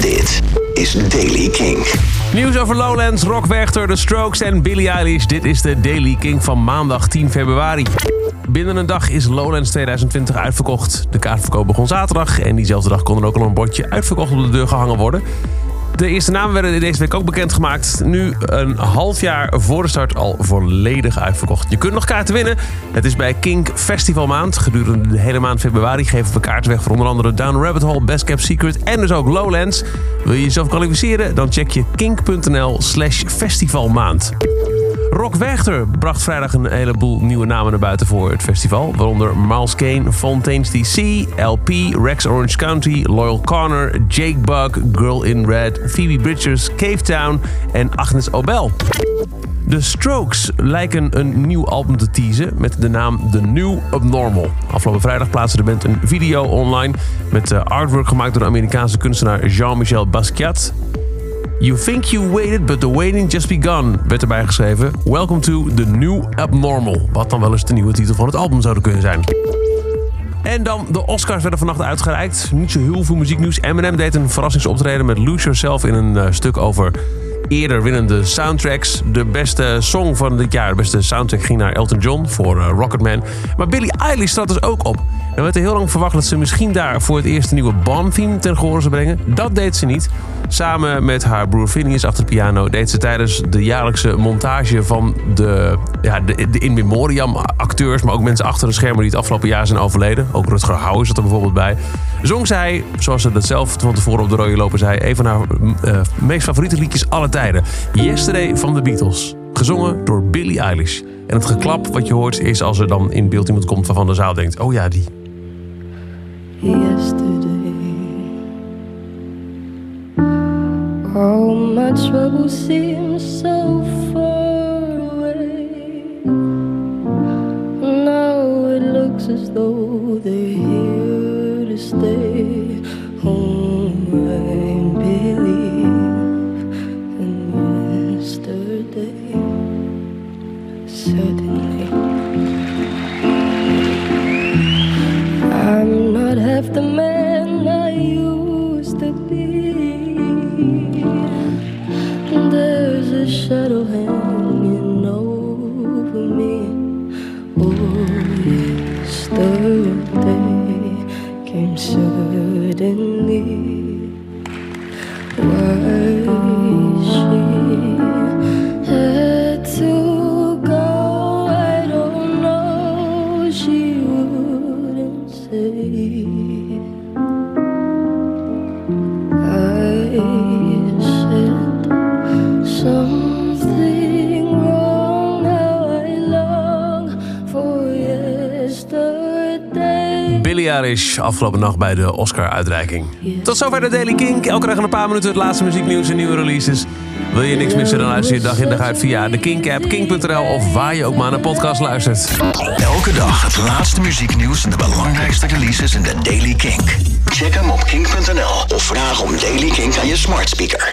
Dit is Daily King. Nieuws over Lowlands, Rock Werchter, The Strokes en Billie Eilish. Dit is de Daily King van maandag 10 februari. Binnen een dag is Lowlands 2020 uitverkocht. De kaartverkoop begon zaterdag en diezelfde dag kon er ook al een bordje uitverkocht op de deur gehangen worden. De eerste namen werden deze week ook bekendgemaakt. Nu een half jaar voor de start al volledig uitverkocht. Je kunt nog kaarten winnen. Het is bij Kink Festival maand. Gedurende de hele maand februari geven we kaarten weg voor onder andere Down Rabbit Hole, Best Kept Secret en dus ook Lowlands. Wil je jezelf kwalificeren? Dan check je kink.nl slash festivalmaand. Rock Werchter bracht vrijdag een heleboel nieuwe namen naar buiten voor het festival. Waaronder Miles Kane, Fontaines DC, LP, Rex Orange County, Loyal Corner, Jake Bug, Girl in Red, Phoebe Bridgers, Cave Town en Agnes Obel. De Strokes lijken een nieuw album te teasen met de naam The New Abnormal. Afgelopen vrijdag plaatste de band een video online met eh, artwork gemaakt door de Amerikaanse kunstenaar Jean-Michel Basquiat. You think you waited, but the waiting just begun, werd erbij geschreven. Welcome to the new abnormal. Wat dan wel eens de nieuwe titel van het album zouden kunnen zijn. En dan de Oscars werden vannacht uitgereikt. Niet zo heel veel muzieknieuws. Eminem deed een verrassingsoptreden met Lose Yourself in een eh, stuk over eerder winnende soundtracks. De beste song van dit jaar, de beste soundtrack ging naar Elton John voor uh, Rocketman. Maar Billie Eilish staat dus ook op. Er werd er heel lang verwacht dat ze misschien daar voor het eerst een nieuwe Bond-theme ten gehoor zou brengen. Dat deed ze niet. Samen met haar broer Phineas achter de piano deed ze tijdens de jaarlijkse montage van de, ja, de, in memoriam acteurs, maar ook mensen achter de schermen die het afgelopen jaar zijn overleden. Ook Rutger Hauer zat er bijvoorbeeld bij. Zong zij, zoals ze dat zelf van tevoren op de rode lopen zei, een van haar uh, meest favoriete liedjes alle tijden. Yesterday van de Beatles. Gezongen door Billie Eilish. En het geklap wat je hoort is als er dan in beeld iemand komt waarvan de zaal denkt: oh ja, die. yesterday. All my troubles seem so far away. Now it looks as though they're here to stay. Oh, I believe Certainly. I'm not half the man I used to be. There's a shadow hanging over me. Oh, yesterday came suddenly. Why Eilish afgelopen nacht bij de Oscar-uitreiking. Tot zover de Daily Kink. Elke dag een paar minuten het laatste muzieknieuws en nieuwe releases. Wil je niks missen, dan luister je dag in dag uit via de Kink-app, kink.nl of waar je ook maar naar podcast luistert. Elke dag het laatste muzieknieuws en de belangrijkste releases in de Daily King. Check hem op kink.nl of vraag om Daily King aan je smart speaker.